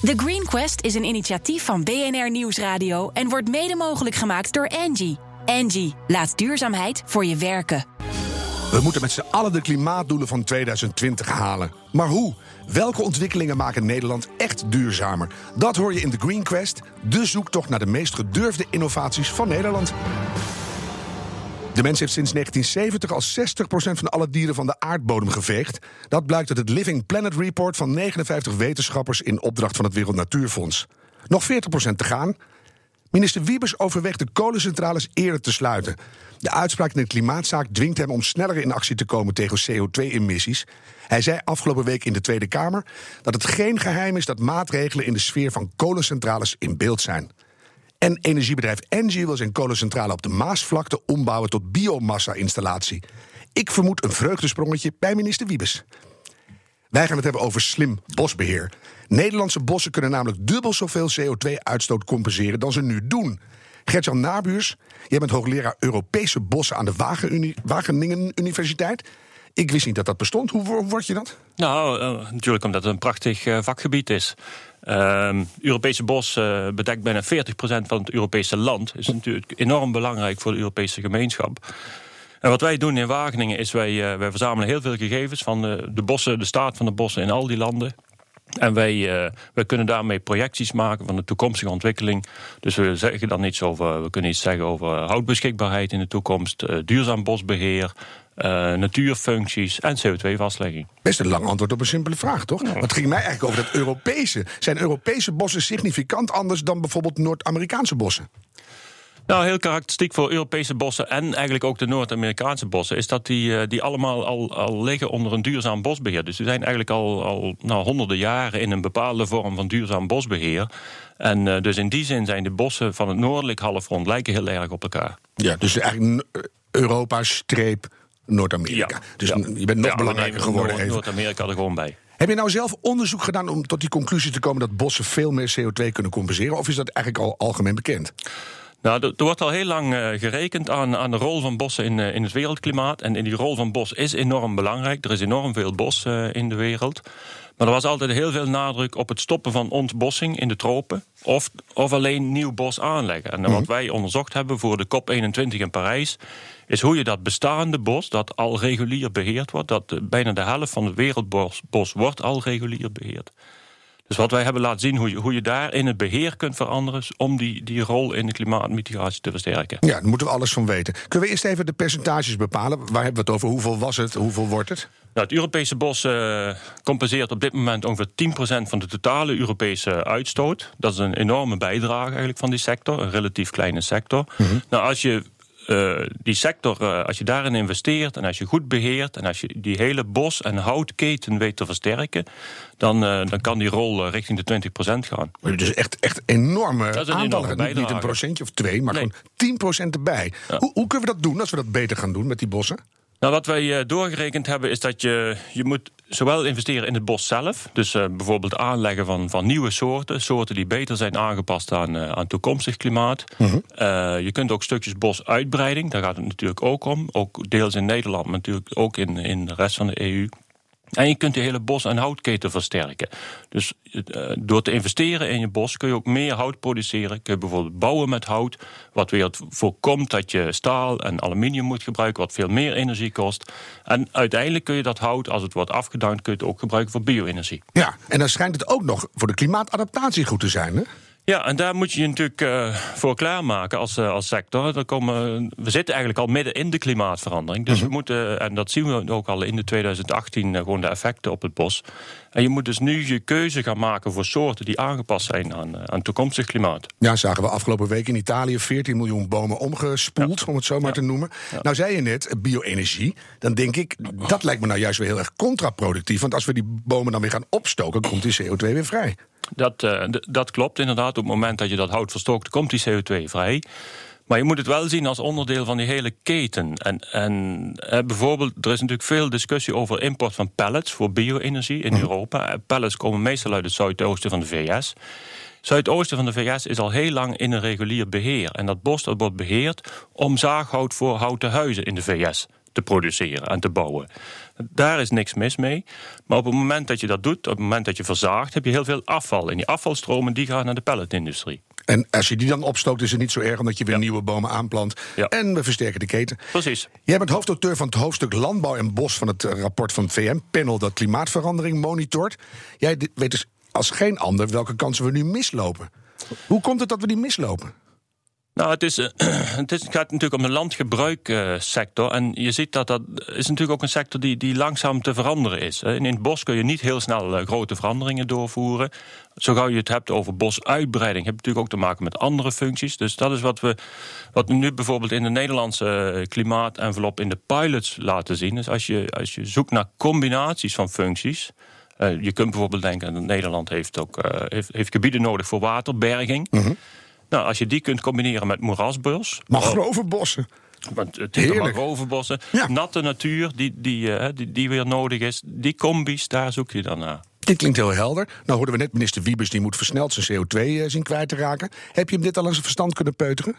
The Green Quest is een initiatief van BNR Nieuwsradio en wordt mede mogelijk gemaakt door Angie. Angie, laat duurzaamheid voor je werken. We moeten met z'n allen de klimaatdoelen van 2020 halen. Maar hoe? Welke ontwikkelingen maken Nederland echt duurzamer? Dat hoor je in The Green Quest, de zoektocht naar de meest gedurfde innovaties van Nederland. De mens heeft sinds 1970 al 60% van alle dieren van de aardbodem geveegd. Dat blijkt uit het Living Planet Report van 59 wetenschappers in opdracht van het Wereld Natuurfonds. Nog 40% te gaan. Minister Wiebes overweegt de kolencentrales eerder te sluiten. De uitspraak in de klimaatzaak dwingt hem om sneller in actie te komen tegen CO2-emissies. Hij zei afgelopen week in de Tweede Kamer dat het geen geheim is dat maatregelen in de sfeer van kolencentrales in beeld zijn. En energiebedrijf Engie wil zijn kolencentrale op de Maasvlakte ombouwen tot biomassa-installatie. Ik vermoed een vreugdesprongetje bij minister Wiebes. Wij gaan het hebben over slim bosbeheer. Nederlandse bossen kunnen namelijk dubbel zoveel CO2-uitstoot compenseren dan ze nu doen. Gertjan Nabuurs, jij bent hoogleraar Europese bossen aan de Wageningen Universiteit. Ik wist niet dat dat bestond. Hoe word je dat? Nou, uh, natuurlijk omdat het een prachtig uh, vakgebied is. Uh, Europese bos uh, bedekt bijna 40% van het Europese land. is natuurlijk enorm belangrijk voor de Europese gemeenschap. En wat wij doen in Wageningen is wij, wij verzamelen heel veel gegevens van de, de bossen, de staat van de bossen in al die landen. En wij, uh, wij kunnen daarmee projecties maken van de toekomstige ontwikkeling. Dus we zeggen dan iets over, we kunnen iets zeggen over houtbeschikbaarheid in de toekomst, duurzaam bosbeheer, uh, natuurfuncties en CO2-vastlegging. Best een lang antwoord op een simpele vraag, toch? Ja. het ging mij eigenlijk over dat Europese. Zijn Europese bossen significant anders dan bijvoorbeeld Noord-Amerikaanse bossen? Nou, heel karakteristiek voor Europese bossen en eigenlijk ook de Noord-Amerikaanse bossen, is dat die, die allemaal al, al liggen onder een duurzaam bosbeheer. Dus die zijn eigenlijk al, al nou, honderden jaren in een bepaalde vorm van duurzaam bosbeheer. En uh, dus in die zin zijn de bossen van het noordelijk halfrond lijken heel erg op elkaar. Ja, dus eigenlijk Europa streep Noord-Amerika. Ja, dus ja. je bent nog Ja, belangrijker Noord- geworden. even. Noord-Amerika er gewoon bij. Heb je nou zelf onderzoek gedaan om tot die conclusie te komen dat bossen veel meer CO2 kunnen compenseren? Of is dat eigenlijk al algemeen bekend? Nou, er wordt al heel lang eh, gerekend aan, aan de rol van bossen in, eh, in het wereldklimaat. En, en die rol van bos is enorm belangrijk. Er is enorm veel bos eh, in de wereld. Maar er was altijd heel veel nadruk op het stoppen van ontbossing in de tropen. Of, of alleen nieuw bos aanleggen. En wat wij onderzocht hebben voor de COP21 in Parijs. is hoe je dat bestaande bos, dat al regulier beheerd wordt. dat eh, bijna de helft van het wereldbos bos wordt al regulier beheerd. Dus wat wij hebben laten zien, hoe je, hoe je daar in het beheer kunt veranderen. om die, die rol in de klimaatmitigatie te versterken. Ja, daar moeten we alles van weten. Kunnen we eerst even de percentages bepalen? Waar hebben we het over? Hoeveel was het? Hoeveel wordt het? Nou, het Europese bos eh, compenseert op dit moment ongeveer 10% van de totale Europese uitstoot. Dat is een enorme bijdrage eigenlijk van die sector, een relatief kleine sector. Nou, als je eh, die sector, eh, als je daarin investeert en als je goed beheert en als je die hele bos- en houtketen weet te versterken, dan, eh, dan kan die rol richting de 20% gaan. Dus echt, echt enorme Dat is een aantallen. enorme Niet, niet een procentje of twee, maar Nee. gewoon 10% erbij. Hoe, hoe kunnen we dat doen als we dat beter gaan doen met die bossen? Nou, wat wij doorgerekend hebben is dat je, je moet zowel investeren in het bos zelf, dus eh, bijvoorbeeld aanleggen van, van nieuwe soorten, soorten die beter zijn aangepast aan, eh, aan toekomstig klimaat. Eh, je kunt ook stukjes bosuitbreiding, daar gaat het natuurlijk ook om, ook deels in Nederland, maar natuurlijk ook in, in de rest van de EU. En je kunt de hele bos- en houtketen versterken. Dus eh, door te investeren in je bos kun je ook meer hout produceren. Kun je bijvoorbeeld bouwen met hout. Wat weer voorkomt dat je staal en aluminium moet gebruiken. Wat veel meer energie kost. En uiteindelijk kun je dat hout, als het wordt afgedankt, kun je het ook gebruiken voor bio-energie. Ja, en dan schijnt het ook nog voor de klimaatadaptatie goed te zijn. Hè? Ja, en daar moet je je natuurlijk eh, voor klaarmaken als, eh, als sector. Er komen, we zitten eigenlijk al midden in de klimaatverandering. Dus we moeten, en dat zien we ook al in de 2018, eh, gewoon de effecten op het bos. En je moet dus nu je keuze gaan maken voor soorten die aangepast zijn aan, eh, aan toekomstig klimaat. Ja, zagen we afgelopen week in Italië 14 miljoen bomen omgespoeld, om het zo maar te noemen. Nou, zei je net, bio-energie. Dan denk ik, dat lijkt me nou juist weer heel erg contraproductief. Want als we die bomen dan weer gaan opstoken, komt die CO2 weer vrij. Dat, eh, dat klopt inderdaad. Op het moment dat je dat hout verstookt, komt die CO2 vrij. Maar je moet het wel zien als onderdeel van die hele keten. En, en bijvoorbeeld, er is natuurlijk veel discussie over import van pellets voor bio-energie in Europa. Eh, Pellets komen meestal uit het zuidoosten van de VS. Zuidoosten van de VS is al heel lang in een regulier beheer. En dat bos dat wordt beheerd om zaaghout voor houten huizen in de VS te produceren en te bouwen. Daar is niks mis mee. Maar op het moment dat je dat doet, op het moment dat je verzaagt, heb je heel veel afval. En die afvalstromen die gaan naar de pelletindustrie. En als je die dan opstookt, is het niet zo erg omdat je weer nieuwe bomen aanplant. Ja. En we versterken de keten. Precies. Jij bent hoofdauteur van het hoofdstuk Landbouw en Bos van het eh, rapport van het VN-panel dat klimaatverandering monitort. Jij weet dus als geen ander welke kansen we nu mislopen. Hoe komt het dat we die mislopen? Nou, het, eh, het, het gaat natuurlijk om de landgebruiksector. en je ziet dat dat is natuurlijk ook een sector die, die langzaam te veranderen is. In het bos kun je niet heel snel eh, grote veranderingen doorvoeren. Zo gauw je het hebt over bosuitbreiding, heb je natuurlijk ook te maken met andere functies. Dus dat is wat we, wat we nu bijvoorbeeld in de Nederlandse eh, klimaatenvelop in de pilots laten zien. Dus als je, als je zoekt naar combinaties van functies. eh, je kunt bijvoorbeeld denken Nederland heeft ook eh, heeft, heeft gebieden nodig voor waterberging. Nou, als je die kunt combineren met moerasbos. Mangrovenbossen. Want het is Heerlijk. mangrovenbossen. Ja. Natte natuur die, die, eh, die, die weer nodig is. Die combis, daar zoek je dan naar. Dit klinkt heel helder. Nou hoorden we net minister Wiebes, die moet versneld zijn CO2 eh, zien kwijt te raken. Heb je hem dit al aan zijn verstand kunnen peuteren?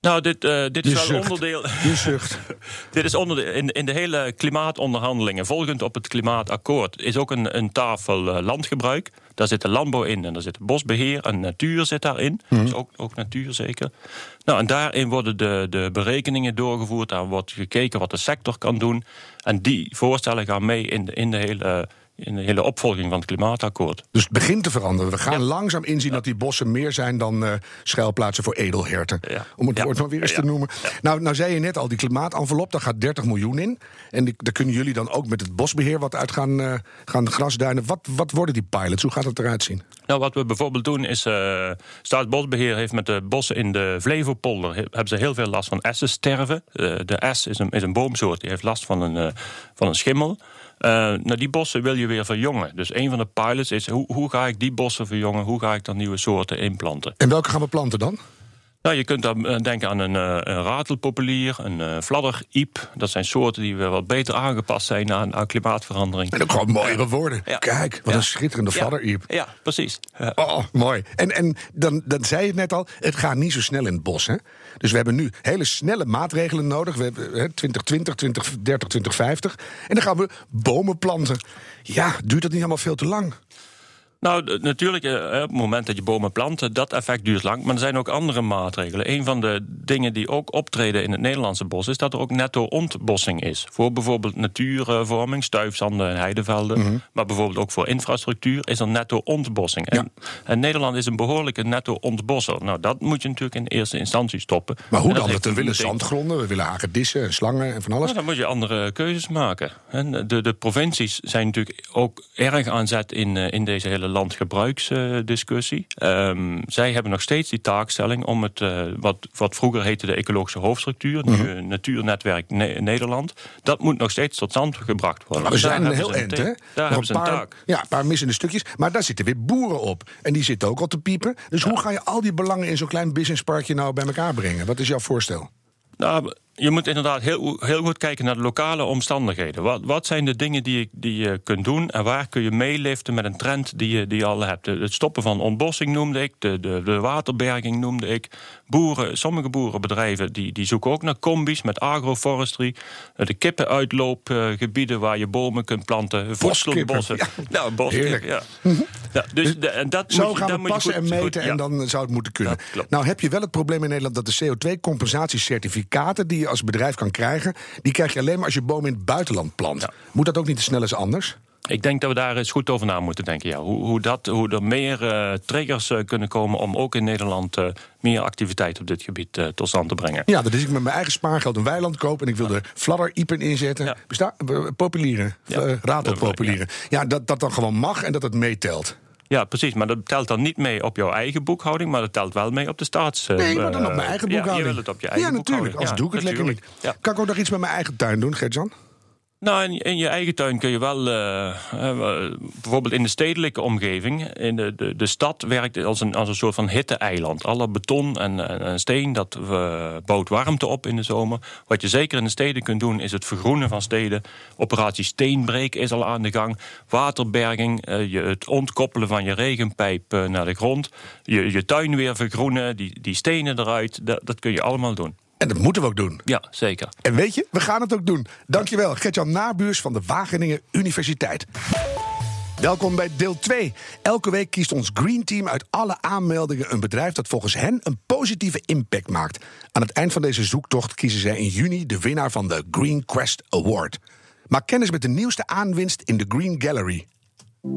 Nou, dit, dit is wel zucht. onderdeel. Je zucht. dit is onderdeel in, in de hele klimaatonderhandelingen, volgend op het klimaatakkoord, is ook een, een tafel eh, landgebruik. Daar zit de landbouw in en daar zit bosbeheer en natuur zit daarin. Dus ook, ook natuur zeker. Nou, en daarin worden de, de berekeningen doorgevoerd. Daar wordt gekeken wat de sector kan doen. En die voorstellen gaan mee in de, in de, hele, in de hele opvolging van het klimaatakkoord. Dus het begint te veranderen. We gaan langzaam inzien dat die bossen meer zijn dan eh, schuilplaatsen voor edelherten. Ja. Om het woord maar weer eens te noemen. Nou, nou zei je net al, die klimaatenvelop, daar gaat 30 miljoen in. En die, daar kunnen jullie dan ook met het bosbeheer wat uit gaan, eh, gaan grasduinen. Wat, wat worden die pilots? Hoe gaat het eruit zien? Nou, wat we bijvoorbeeld doen is... eh Staatsbosbeheer heeft met de bossen in de Flevopolder... he- hebben ze heel veel last van essensterven. De es is een, is een boomsoort, die heeft last van een, van een schimmel. Eh, nou, die bossen wil je weer verjongen. Dus een van de pilots is... Hoe, hoe ga ik die bossen verjongen? Hoe ga ik dan nieuwe soorten inplanten? En welke gaan we planten dan? Nou, je kunt dan eh, denken aan een, eh, een ratelpopulier, een eh fladderiep. Dat zijn soorten die weer wat beter aangepast zijn aan, aan klimaatverandering. En ook gewoon mooiere woorden. Ja. Kijk, wat Ja. een schitterende Ja. fladderierp. Ja, precies. Ja. Oh, mooi. En, en dan, dan zei je het net al, het gaat niet zo snel in het bos. Hè? Dus we hebben nu hele snelle maatregelen nodig. We hebben hè, 2020, 2030, 2050. En dan gaan we bomen planten. Ja, duurt dat niet allemaal veel te lang? Nou, natuurlijk, eh, op het moment dat je bomen plant, eh, dat effect duurt lang. Maar er zijn ook andere maatregelen. Een van de dingen die ook optreden in het Nederlandse bos... is dat er ook netto ontbossing is. Voor bijvoorbeeld natuurvorming, stuifzanden en heidevelden. Mhm. Maar bijvoorbeeld ook voor infrastructuur is er netto ontbossing. En, en Nederland is een behoorlijke netto ontbosser. Nou, dat moet je natuurlijk in eerste instantie stoppen. Maar hoe dan? Want we willen zandgronden, we willen hagedissen en slangen en van alles. nou, dan moet je andere keuzes maken. En de, de provincies zijn natuurlijk ook erg aan zet in, eh, in deze hele landgebruiksdiscussie. Ehm, zij hebben nog steeds die taakstelling om het, eh, wat, wat vroeger heette de ecologische hoofdstructuur, nu Mhm. eh, Natuurnetwerk Ne- Nederland, dat moet nog steeds tot stand gebracht worden. We Daar zijn heel eind, hè? Daar Nog hebben ze een paar, taak. Ja, een paar missende stukjes. Maar daar zitten weer boeren op. En die zitten ook al te piepen. Dus hoe ga je al die belangen in zo'n klein businessparkje nou bij elkaar brengen? Wat is jouw voorstel? Nou, je moet inderdaad heel, heel goed kijken naar de lokale omstandigheden. Wat, wat zijn de dingen die je, die je kunt doen en waar kun je meeliften met een trend die je, die je al hebt? Het stoppen van ontbossing noemde ik, de, de, de waterberging noemde ik. Boeren, sommige boerenbedrijven die, die zoeken ook naar combis met agroforestry. De kippenuitloopgebieden waar je bomen kunt planten. Voedselbossen. Ja, nou, boskip, heerlijk. ja. ja dus de, en dat Zo moet je, gaan we passen goed- en meten goed- ja. en dan zou het moeten kunnen. Nou heb je wel het probleem in Nederland dat de CO2-compensatiecertificaten... die je als bedrijf kan krijgen, die krijg je alleen maar als je bomen in het buitenland plant. Ja. Moet dat ook niet te snel eens anders? Ik denk dat we daar eens goed over na moeten denken. Ja. Hoe, hoe, dat, hoe er meer eh, triggers eh, kunnen komen om ook in Nederland eh, meer activiteit op dit gebied tot stand te brengen. Ja, dat is ik met mijn eigen spaargeld een weiland koop... en ik wil er fladderiepen inzetten. Ja. Besta populieren, Ja. ratelpopulieren. Ja, dat dat dan gewoon mag en dat het meetelt. Ja, precies. Maar dat telt dan niet mee op jouw eigen boekhouding, maar dat telt wel mee op de staats. eh, Nee, maar dan op eh, mijn eigen ja, boekhouding. je wil het op je eigen Ja, natuurlijk. boekhouding. Anders doe ik het lekker niet. natuurlijk. Ja. Kan ik ook nog iets met mijn eigen tuin doen, Gertjan? Nou, in, je eigen tuin kun je wel, eh, eh, bijvoorbeeld in de stedelijke omgeving, in de, de, de stad werkt als een, als een soort van hitte-eiland. Alle beton en, en, en steen, dat eh, bouwt warmte op in de zomer. Wat je zeker in de steden kunt doen, is het vergroenen van steden. Operatie Steenbreek is al aan de gang. Waterberging, je, het ontkoppelen van je regenpijp naar de grond. Je, je tuin weer vergroenen, die, die stenen eruit, dat, dat kun je allemaal doen. En dat moeten we ook doen. Ja, zeker. En weet je, we gaan het ook doen. Dankjewel, Gertjan Nabuurs van de Wageningen Universiteit. Welkom bij deel 2. Elke week kiest ons Green Team uit alle aanmeldingen een bedrijf dat volgens hen een positieve impact maakt. Aan het eind van deze zoektocht kiezen zij in juni de winnaar van de Green Quest Award. Maak kennis met de nieuwste aanwinst in de Green Gallery.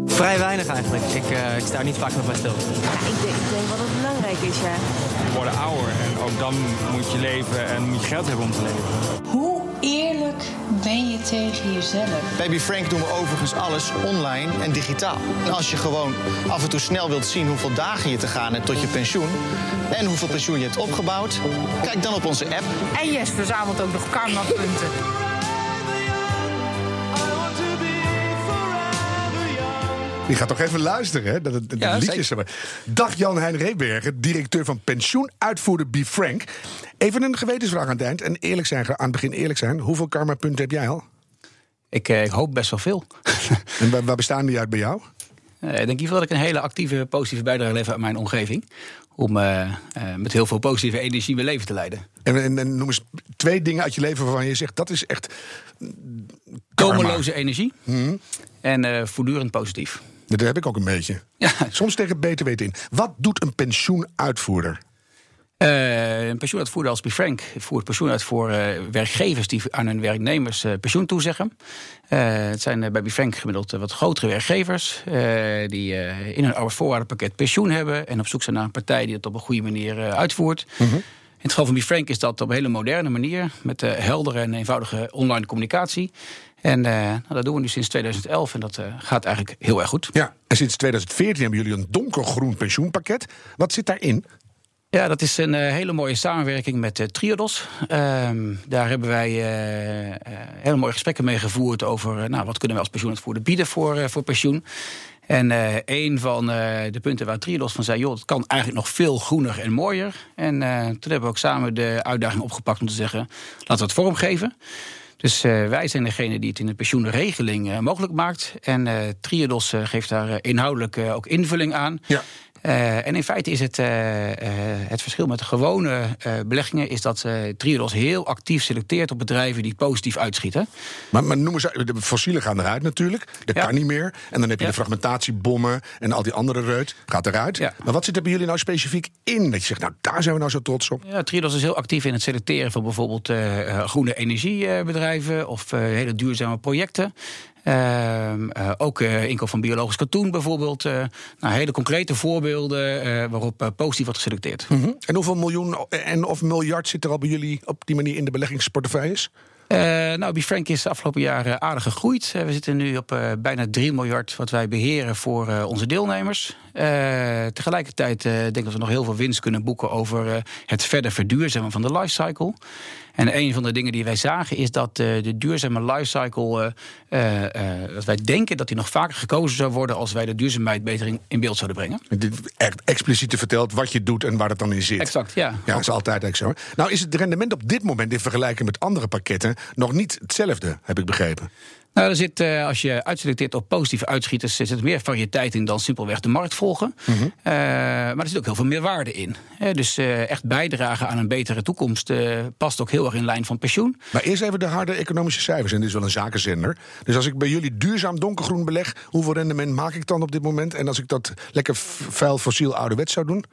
Vrij weinig eigenlijk. Ik, uh, ik sta er niet vaak nog bij stil. Ja, ik, denk, ik denk wel dat het belangrijk is, ja. We worden ouder en ook dan moet je leven en moet je geld hebben om te leven. Hoe eerlijk ben je tegen jezelf? Baby Frank doen we overigens alles online en digitaal. En als je gewoon af en toe snel wilt zien hoeveel dagen je te gaan hebt tot je pensioen... en hoeveel pensioen je hebt opgebouwd, kijk dan op onze app. En Jes verzamelt ook nog karmapunten. Je gaat toch even luisteren, hè? Dat het, Ja, liedjes. zeg maar. Dag Jan-Hein Rebergen, directeur van pensioenuitvoerder Be Frank. Even een gewetensvraag aan het eind. En eerlijk zijn, aan het begin eerlijk zijn. Hoeveel karmapunten heb jij al? Ik, eh, ik hoop best wel veel. En waar, waar bestaan die uit bij jou? Eh, ik denk in ieder geval dat ik een hele actieve, positieve bijdrage lever aan mijn omgeving. Om eh, eh, met heel veel positieve energie mijn leven te leiden. En, en, en noem eens twee dingen uit je leven waarvan je zegt... dat is echt karma. Tomeloze energie en eh, voortdurend positief. Dat heb ik ook een beetje. Ja, Soms tegen het beter weten in. Wat doet een pensioenuitvoerder? Eh, een pensioenuitvoerder als Befrank voert pensioen uit voor eh, werkgevers die aan hun werknemers eh, pensioen toezeggen. Het zijn bij Befrank gemiddeld wat grotere werkgevers die in hun arbeidsvoorwaardenpakket pensioen hebben en op zoek zijn naar een partij die het op een goede manier uitvoert. In het geval van Befrank is dat op een hele moderne manier met heldere en eenvoudige online communicatie. En eh, nou, dat doen we nu sinds 2011 en dat eh, gaat eigenlijk heel erg goed. Ja, en sinds 2014 hebben jullie een donkergroen pensioenpakket. Wat zit daarin? Ja, dat is een eh, hele mooie samenwerking met Triodos. Ehm, daar hebben wij hele mooie gesprekken mee gevoerd over nou, wat kunnen we als pensioenuitvoerder bieden voor, voor pensioen. En een van de punten waar Triodos van zei, joh, het kan eigenlijk nog veel groener en mooier. En toen hebben we ook samen de uitdaging opgepakt om te zeggen, laten we het vormgeven. Dus eh, wij zijn degene die het in de pensioenregeling eh, mogelijk maakt. En eh Triodos geeft daar inhoudelijk ook invulling aan. Ja. Eh, en in feite is het, eh, eh, het verschil met de gewone beleggingen... is dat Triodos heel actief selecteert op bedrijven die positief uitschieten. Maar, maar noemen ze, de fossielen gaan eruit natuurlijk. Dat Ja. kan niet meer. En dan heb je Ja. de fragmentatiebommen en al die andere reut. Gaat eruit. Ja. Maar wat zit er bij jullie nou specifiek in? Dat je zegt, nou daar zijn we nou zo trots op. Ja, Triodos is heel actief in het selecteren van bijvoorbeeld groene energiebedrijven... of hele duurzame projecten. Ehm, eh, ook eh, inkoop van biologisch katoen bijvoorbeeld. Eh, nou, hele concrete voorbeelden waarop positief wordt geselecteerd. Mhm. En hoeveel miljoen en of miljard zit er al bij jullie op die manier in de beleggingsportefeuilles? Eh, nou, Befrank is de afgelopen jaren aardig gegroeid. We zitten nu op bijna 3 miljard wat wij beheren voor onze deelnemers. Eh, tegelijkertijd eh, denk ik dat we nog heel veel winst kunnen boeken over eh, het verder verduurzamen van de lifecycle. En een van de dingen die wij zagen is dat de duurzame lifecycle, dat wij denken dat die nog vaker gekozen zou worden als wij de duurzaamheid beter in, in beeld zouden brengen. Dit echt expliciet verteld wat je doet en waar het dan in zit. Exact, ja. Ja, dat is altijd eigenlijk zo. Nou is het rendement op dit moment in vergelijking met andere pakketten nog niet hetzelfde, heb ik begrepen. Nou, er zit, eh, als je uitselecteert op positieve uitschieters, er zit meer variëteit in dan simpelweg de markt volgen. Mhm. Eh, maar er zit ook heel veel meer waarde in. Hè, dus eh, echt bijdragen aan een betere toekomst past ook heel erg in lijn van pensioen. Maar eerst even de harde economische cijfers. En dit is wel een zakenzender. Dus als ik bij jullie duurzaam donkergroen beleg, hoeveel rendement maak ik dan op dit moment? En als ik dat lekker vuil fossiel ouderwets zou doen?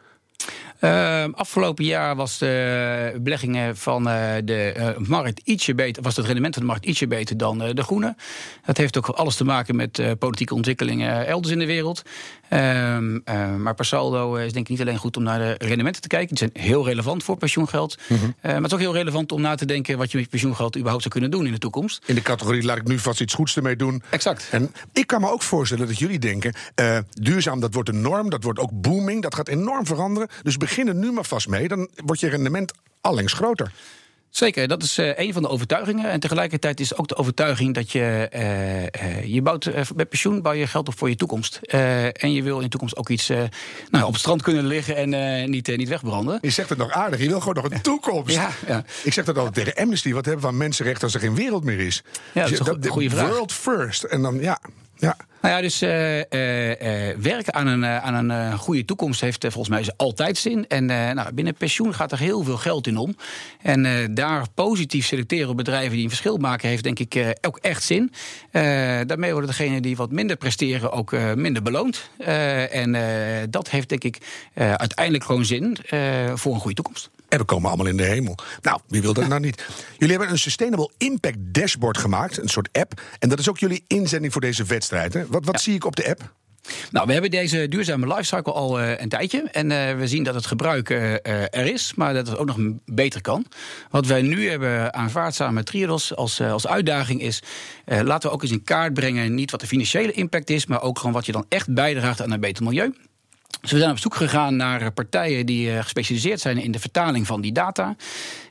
Eh, afgelopen jaar was de beleggingen van eh, de eh, markt ietsje beter, was het rendement van de markt ietsje beter dan eh, de groene. Dat heeft ook alles te maken met politieke ontwikkelingen elders in de wereld. Ehm, eh, maar per saldo is denk ik niet alleen goed om naar de rendementen te kijken. Die zijn heel relevant voor pensioengeld. Eh, maar het is ook heel relevant om na te denken wat je met je pensioengeld überhaupt zou kunnen doen in de toekomst. In de categorie laat ik nu vast iets goeds ermee doen. Exact. En ik kan me ook voorstellen dat jullie denken: duurzaam, dat wordt een norm, dat wordt ook booming, dat gaat enorm veranderen. Dus begin er nu maar vast mee, dan wordt je rendement allengs groter. Zeker, dat is eh, een van de overtuigingen. En tegelijkertijd is ook de overtuiging dat je, eh, eh, je bouwt eh, met pensioen bouw je geld op voor je toekomst. Eh, en je wil in de toekomst ook iets nou, op het strand kunnen liggen en niet, niet wegbranden. Je zegt het nog aardig, je wil gewoon nog een toekomst. Ja, ja. Ik zeg dat altijd tegen Amnesty: wat hebben we aan mensenrechten als er geen wereld meer is? Ja, dat is Dus een go- goede vraag. World first. En dan ja. Ja. Nou ja, dus uh, uh, werken aan een, aan een goede toekomst heeft volgens mij altijd zin. En nou, binnen pensioen gaat er heel veel geld in om. En daar positief selecteren op bedrijven die een verschil maken, heeft denk ik ook echt zin. daarmee worden degenen die wat minder presteren ook minder beloond. en dat heeft denk ik uiteindelijk gewoon zin voor een goede toekomst. En we komen allemaal in de hemel. Nou, wie wil dat nou niet? Jullie hebben een Sustainable Impact Dashboard gemaakt, een soort app. En dat is ook jullie inzending voor deze wedstrijd. Hè? Wat, wat zie ik op de app? Nou, we hebben deze duurzame lifecycle al uh, een tijdje. En uh, we zien dat het gebruik uh, er is, maar dat het ook nog beter kan. Wat wij nu hebben aanvaard samen met Triodos als, als uitdaging is... laten we ook eens in kaart brengen, niet wat de financiële impact is... maar ook gewoon wat je dan echt bijdraagt aan een beter milieu. Dus we zijn op zoek gegaan naar partijen die gespecialiseerd zijn in de vertaling van die data.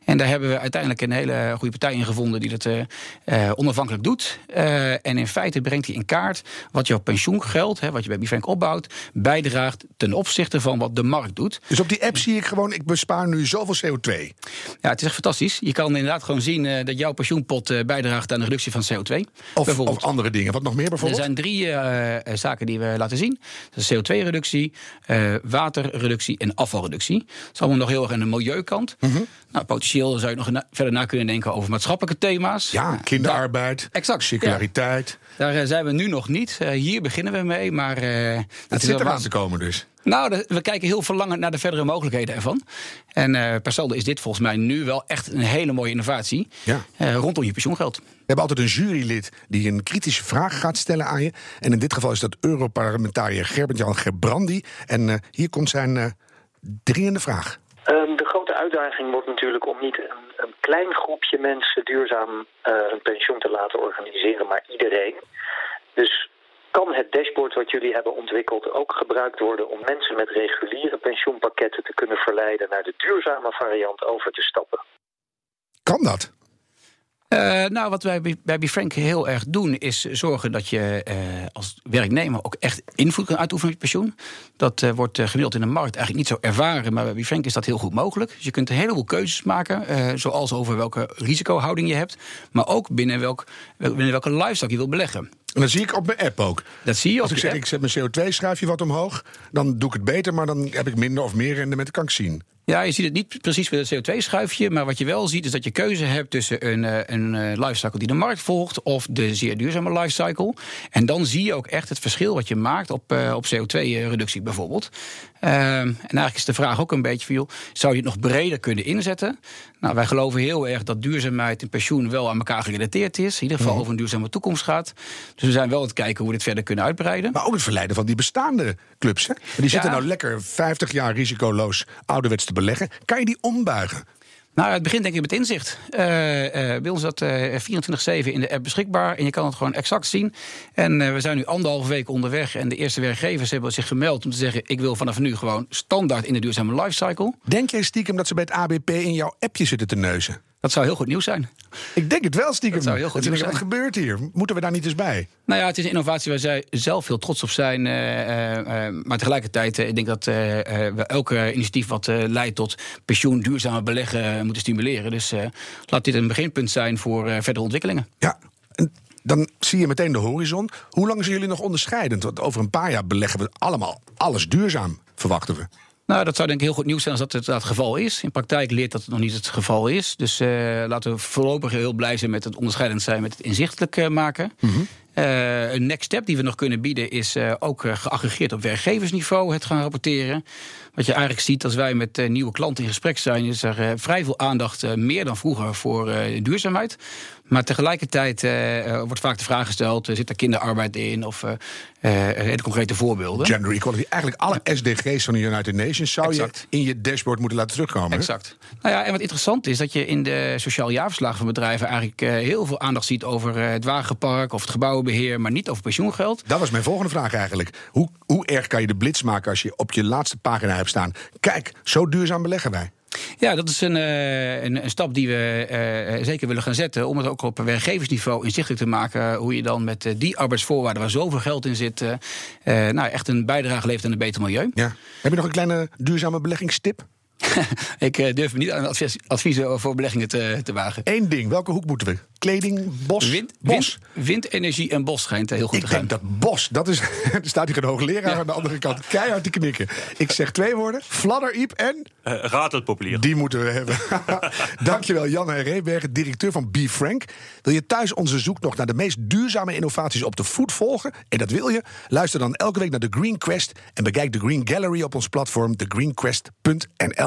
En daar hebben we uiteindelijk een hele goede partij in gevonden die dat uh, onafhankelijk doet. Uh, en in feite brengt hij in kaart wat jouw pensioengeld, hè, wat je bij Bifrank opbouwt, bijdraagt ten opzichte van wat de markt doet. Dus op die app zie ik gewoon, ik bespaar nu zoveel CO2. Ja, het is echt fantastisch. Je kan inderdaad gewoon zien uh, dat jouw pensioenpot bijdraagt aan de reductie van CO2. Of, of, andere dingen. Wat nog meer bijvoorbeeld? Er zijn drie zaken die we laten zien. CO2-reductie, waterreductie en afvalreductie. Dat is allemaal nog heel erg aan de milieukant. Mm -hmm. Nou, potentieel financieel zou je nog verder na kunnen denken over maatschappelijke thema's. Ja, kinderarbeid, exact, circulariteit. Daar eh, zijn we nu nog niet. Uh, hier beginnen we mee, maar... Uh, het zit er aan te komen dus. Nou, we kijken heel verlangend naar de verdere mogelijkheden ervan. En uh, per saldo is dit volgens mij nu wel echt een hele mooie innovatie ja. uh, rondom je pensioengeld. We hebben altijd een jurylid die een kritische vraag gaat stellen aan je. En in dit geval is dat Europarlementariër Gerbert-Jan Gerbrandi. En uh, hier komt zijn dringende vraag. Um, de uitdaging wordt natuurlijk om niet een, een klein groepje mensen duurzaam uh, een pensioen te laten organiseren, maar iedereen. Dus kan het dashboard wat jullie hebben ontwikkeld ook gebruikt worden om mensen met reguliere pensioenpakketten te kunnen verleiden naar de duurzame variant over te stappen? Kan dat? Uh, nou, wat wij bij Bifrank heel erg doen, is zorgen dat je uh, als werknemer ook echt invloed kan uitoefenen op je pensioen. Dat uh, wordt gemiddeld in de markt eigenlijk niet zo ervaren, maar bij Bifrank is dat heel goed mogelijk. Dus je kunt een heleboel keuzes maken, zoals over welke risicohouding je hebt, maar ook binnen, welk, binnen welke lifestyle je wil beleggen. En dat zie ik op mijn app ook. Dat zie je Als ik zeg, ik zet mijn CO2-schrijfje wat omhoog, dan doe ik het beter, maar dan heb ik minder of meer rendement, kan ik zien. Ja, je ziet het niet precies met het CO2-schuifje. Maar wat je wel ziet is dat je keuze hebt tussen een, eh, een eh, lifecycle die de markt volgt. of de zeer duurzame lifecycle. En dan zie je ook echt het verschil wat je maakt op, uh, op CO2-reductie bijvoorbeeld. Uh, en eigenlijk is de vraag ook een beetje van, joh, zou je het nog breder kunnen inzetten? Nou, wij geloven heel erg dat duurzaamheid en pensioen wel aan elkaar gerelateerd is. In ieder geval mm over een duurzame toekomst gaat. Dus we zijn wel aan het kijken hoe we dit verder kunnen uitbreiden. Maar ook het verleiden van die bestaande clubs. Hè? Die zitten nou lekker 50 jaar risicoloos ouderwets te beleggen. Kan je die ombuigen? Nou, het begint denk ik met inzicht. Uh, uh, bij ons dat uh, 24-7 in de app beschikbaar. En je kan het gewoon exact zien. En we zijn nu anderhalve week onderweg. En de eerste werkgevers hebben zich gemeld om te zeggen... ik wil vanaf nu gewoon standaard in de duurzame lifecycle. Denk jij stiekem dat ze bij het ABP in jouw appje zitten te neuzen? Dat zou heel goed nieuws zijn. Ik denk het wel stiekem. Dat zou heel goed nieuws zijn. Wat gebeurt hier? Moeten we daar niet eens bij? Nou ja, het is een innovatie waar zij zelf heel trots op zijn. Uh, uh, maar tegelijkertijd, uh, ik denk dat we elke initiatief wat leidt tot pensioen, duurzame beleggen moeten stimuleren. Dus laat dit een beginpunt zijn voor verdere ontwikkelingen. Ja, dan zie je meteen de horizon. Hoe lang zijn jullie nog onderscheidend? Want over een paar jaar beleggen we allemaal alles duurzaam, verwachten we. Nou, dat zou denk ik heel goed nieuws zijn als dat het, het geval is. In praktijk leert dat het nog niet het geval is. Dus uh, laten we voorlopig heel blij zijn met het onderscheidend zijn, met het inzichtelijk uh, maken. -hmm. Uh, een next step die we nog kunnen bieden is ook geaggregeerd op werkgeversniveau het gaan rapporteren. Wat je eigenlijk ziet als wij met nieuwe klanten in gesprek zijn, is er vrij veel aandacht, meer dan vroeger, voor duurzaamheid. Maar tegelijkertijd wordt vaak de vraag gesteld: zit er kinderarbeid in? Of hele concrete voorbeelden. Gender equality. Eigenlijk alle SDG's van de United Nations zou exact. je in je dashboard moeten laten terugkomen. Exact. Nou ja, en wat interessant is dat je in de sociaal jaarverslagen van bedrijven eigenlijk heel veel aandacht ziet over het wagenpark of het maar niet over pensioengeld. Dat was mijn volgende vraag eigenlijk. Hoe, hoe erg kan je de blitz maken als je op je laatste pagina hebt staan? Kijk, zo duurzaam beleggen wij. Ja, dat is een, uh, een, een, stap die we uh, zeker willen gaan zetten. Om het ook op werkgeversniveau inzichtelijk te maken. Hoe je dan met die arbeidsvoorwaarden waar zoveel geld in zit. nou, echt een bijdrage levert aan een beter milieu. Ja. Heb je nog een kleine duurzame beleggingstip? ik uh, durf me niet aan advies, adviezen voor beleggingen te, te wagen. Eén ding, welke hoek moeten we? Kleding, bos, wind, bos. Wind, windenergie en bos schijnt heel goed ik te gaan. Ik denk dat bos, dat is, er staat hier een hoogleraar ja. aan de andere kant keihard te knikken. Ik zeg twee woorden, fladderiep en... Uh, ratelpopulier. Die moeten we hebben. Dankjewel Jan Reebergen, directeur van Be Frank. Wil je thuis onze zoektocht naar de meest duurzame innovaties op de voet volgen? En dat wil je? Luister dan elke week naar de Green Quest... en bekijk de Green Gallery op ons platform thegreenquest.nl.